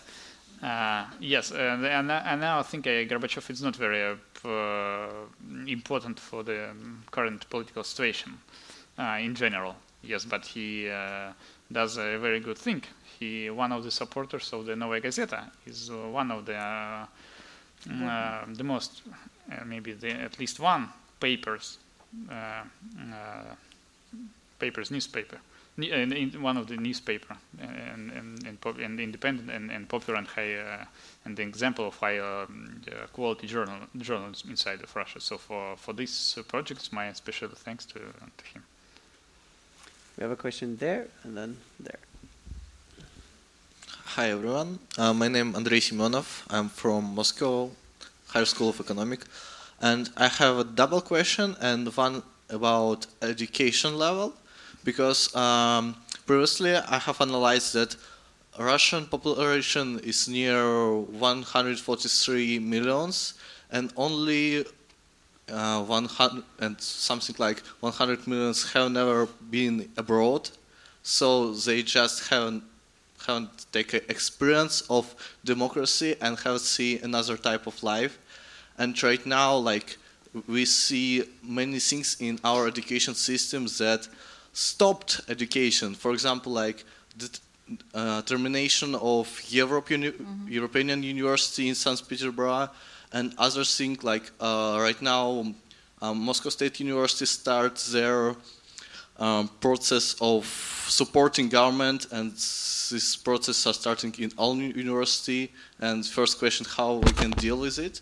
Uh, yes, and, and, and, now I think uh, Gorbachev is not very uh, Uh, important for the current political situation uh, in general. Yes, but he uh, does a very good thing he one of the supporters of the Novaya Gazeta. is uh, one of the uh, mm-hmm. uh, the most maybe the, at least one papers papers newspaper in one of the newspaper and, and, and, and independent and, and, popular and high uh, and the example of high um, quality journal journalism inside of Russia. So for for this uh, project, my special thanks to, to him. We have a question there and then there. Hi everyone, uh, my name is Andrei Simonov. I'm from Moscow Higher School of Economic, and I have a double question and one about education level, because um, previously I have analyzed that Russian population is near 143 millions, and only uh, 100 and something like 100 millions have never been abroad, so they just haven't haven't taken experience of democracy and have seen another type of life. And right now, like we see many things in our education systems that stopped education. For example, like the uh, termination of Europe uni mm-hmm. European University in St. Petersburg and other things like uh, right now um, Moscow State University starts their um, process of supporting government and this process are starting in all university and first question how we can deal with it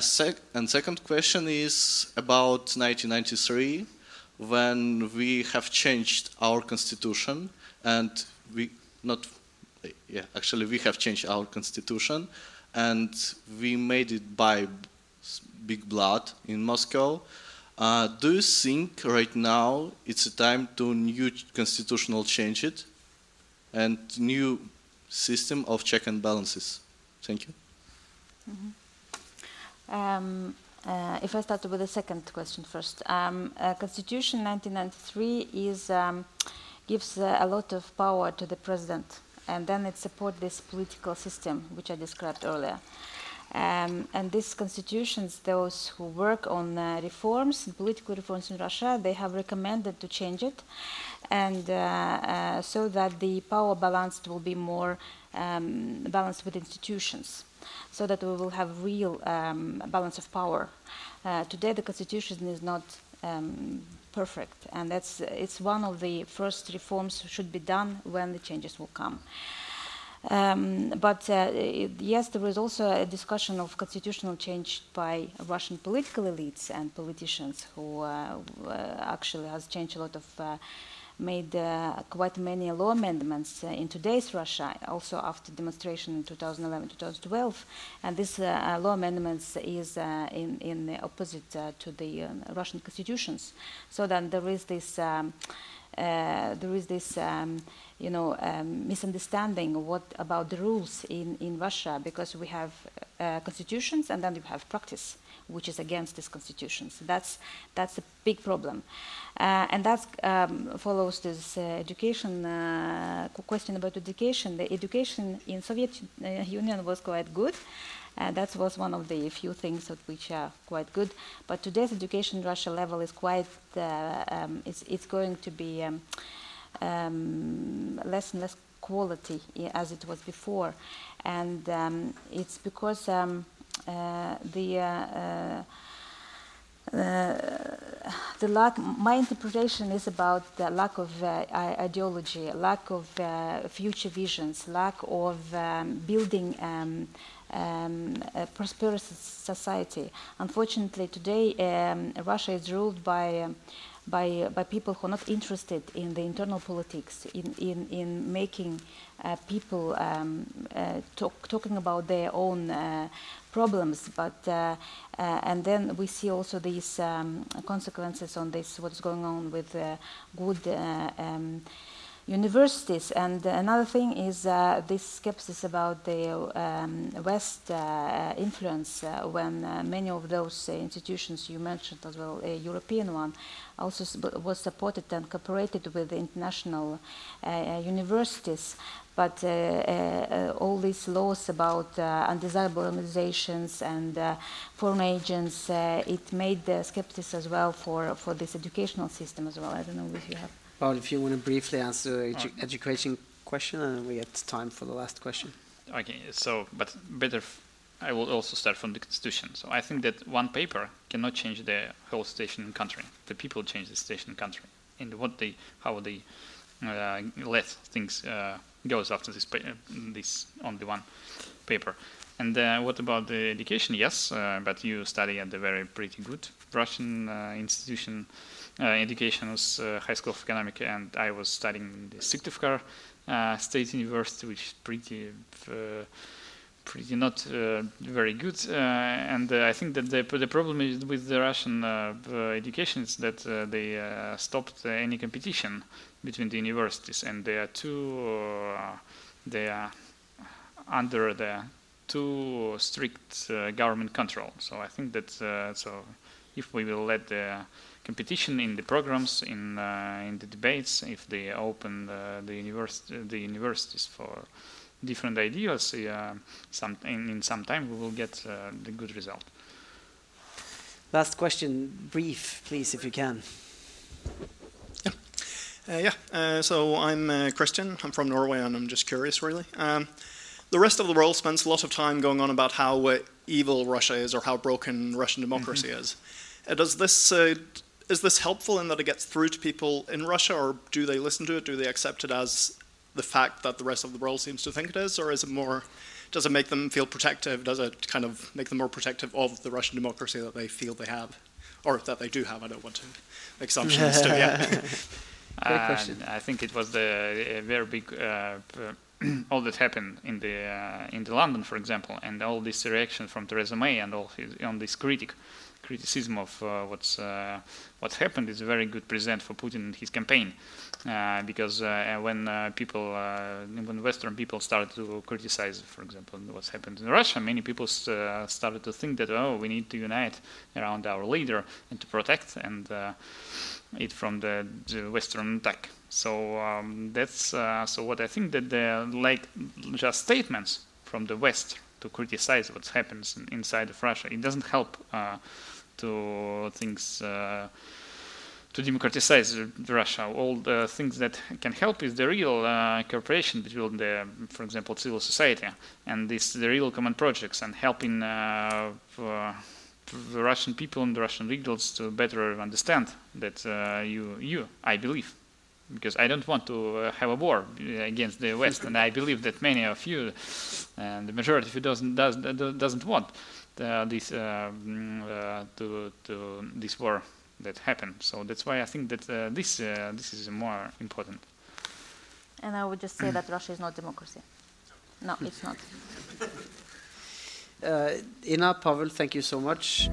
sec and second question is about 1993 when we have changed our constitution and we not yeah actually we have changed our constitution and we made it by big blood in Moscow uh, do you think right now it's a time to new constitutional change it and new system of check and balances? Thank you. Mm -hmm. um, uh, if I start with the second question first, um, uh, Constitution 1993 is um, gives uh, a lot of power to the president, and then it supports this political system which I described earlier. Um, and these constitutions, those who work on uh, reforms, political reforms in Russia, they have recommended to change it, and uh, uh, so that the power balance will be more um, balanced with institutions, so that we will have real um, balance of power. Uh, today, the constitution is not um, perfect, and that's it's one of the first reforms should be done when the changes will come. Um, but uh, yes, there is also a discussion of constitutional change by Russian political elites and politicians who uh, uh actually has changed a lot of, uh, made uh, quite many law amendments uh, in today's Russia, also after demonstration in 2011-2012. And this law amendments is in, in the opposite to the um, Russian constitutions. So then there is this, um, there is this um, you know, um, misunderstanding what about the rules in, in Russia because we have uh, constitutions and then we have practice which is against these constitutions. That's that's a big problem, uh, and that um, follows this uh, education uh, question about education. The education in Soviet uh, Union was quite good. Uh, that was one of the few things that which are quite good. But today's education Russia level is quite. Um, it's, it's going to be. Um, um, less and less quality as it was before, and um, it's because um, uh, the uh, uh, the lack, my interpretation is about the lack of uh, ideology, lack of uh, future visions, lack of um, building um, um, a prosperous society. Unfortunately, today um, Russia is ruled by um, by, by people who are not interested in the internal politics, in, in, in making uh, people um, uh, talk, talking about their own uh, problems. But uh, uh, and then we see also these um, consequences on this, what's going on with uh, good um, universities. And another thing is uh, this skepticism about the um, West uh, influence uh, when many of those institutions you mentioned as well, a European one, also was supported and cooperated with international universities. But uh, uh, all these laws about uh, undesirable organizations and foreign agents, it made the skeptics as well for, for this educational system as well. I don't know if you have. Well, if you want to briefly answer the edu education question, and we get time for the last question. Okay, so, but better, I will also start from the constitution. So I think that one paper cannot change the whole station and country. The people change the station and country, and what they, how they uh, let things uh, goes after this, uh, this only one paper. And uh, what about the education? Yes, uh, but you study at the very pretty good Russian institution uh, education was High School of Economics, and I was studying in the Syktyvkar State University, which is pretty pretty not uh, very good. Uh, and uh, I think that the, the problem is with the Russian education is that they stopped any competition between the universities, and they are too they are under the too strict government control. So I think that so if we will let the competition in the programs, in uh, in the debates, if they open uh, the university the universities for different ideas, uh, some in, in, some time we will get the good result. Last question, brief, please, if you can. Yeah. Uh, yeah, uh, so I'm uh, Christian. I'm from Norway, and I'm just curious, really. Um, the rest of the world spends a lot of time going on about how evil Russia is or how broken Russian democracy mm -hmm. is. does this is this helpful in that it gets through to people in Russia, or do they listen to it? Do they accept it as the fact that the rest of the world seems to think it is, or is it more? Does it make them feel protective? Does it kind of make them more protective of the Russian democracy that they feel they have, or that they do have? I don't want to make assumptions. too, yeah. Great question. I think it was the very big. Uh, all that happened in the uh, in the London, for example, and all this reaction from Theresa May and all his, on this critic criticism of uh, what's uh, happened is a very good present for Putin and his campaign, uh, because when people, when Western people started to criticize, for example, what's happened in Russia, many people started to think that oh, we need to unite around our leader and to protect and it from the, the Western attack. So um, that's uh, so what I think that the like just statements from the West to criticize what happens inside of Russia. It doesn't help uh, to things uh, to democratize Russia. All the things that can help is the real uh, cooperation between the, for example, civil society and this the real common projects and helping uh, the Russian people and the Russian leaders to better understand that uh, you, you, I believe, because I don't want to uh, have a war against the West, and I believe that many of you, and the majority of you doesn't does, doesn't want uh, this uh, mm, uh, to to this war that happened. So that's why I think that this this is more important. And I would just say that Russia is not democracy. No, it's not. Uh, Inna, Pavel, thank you so much.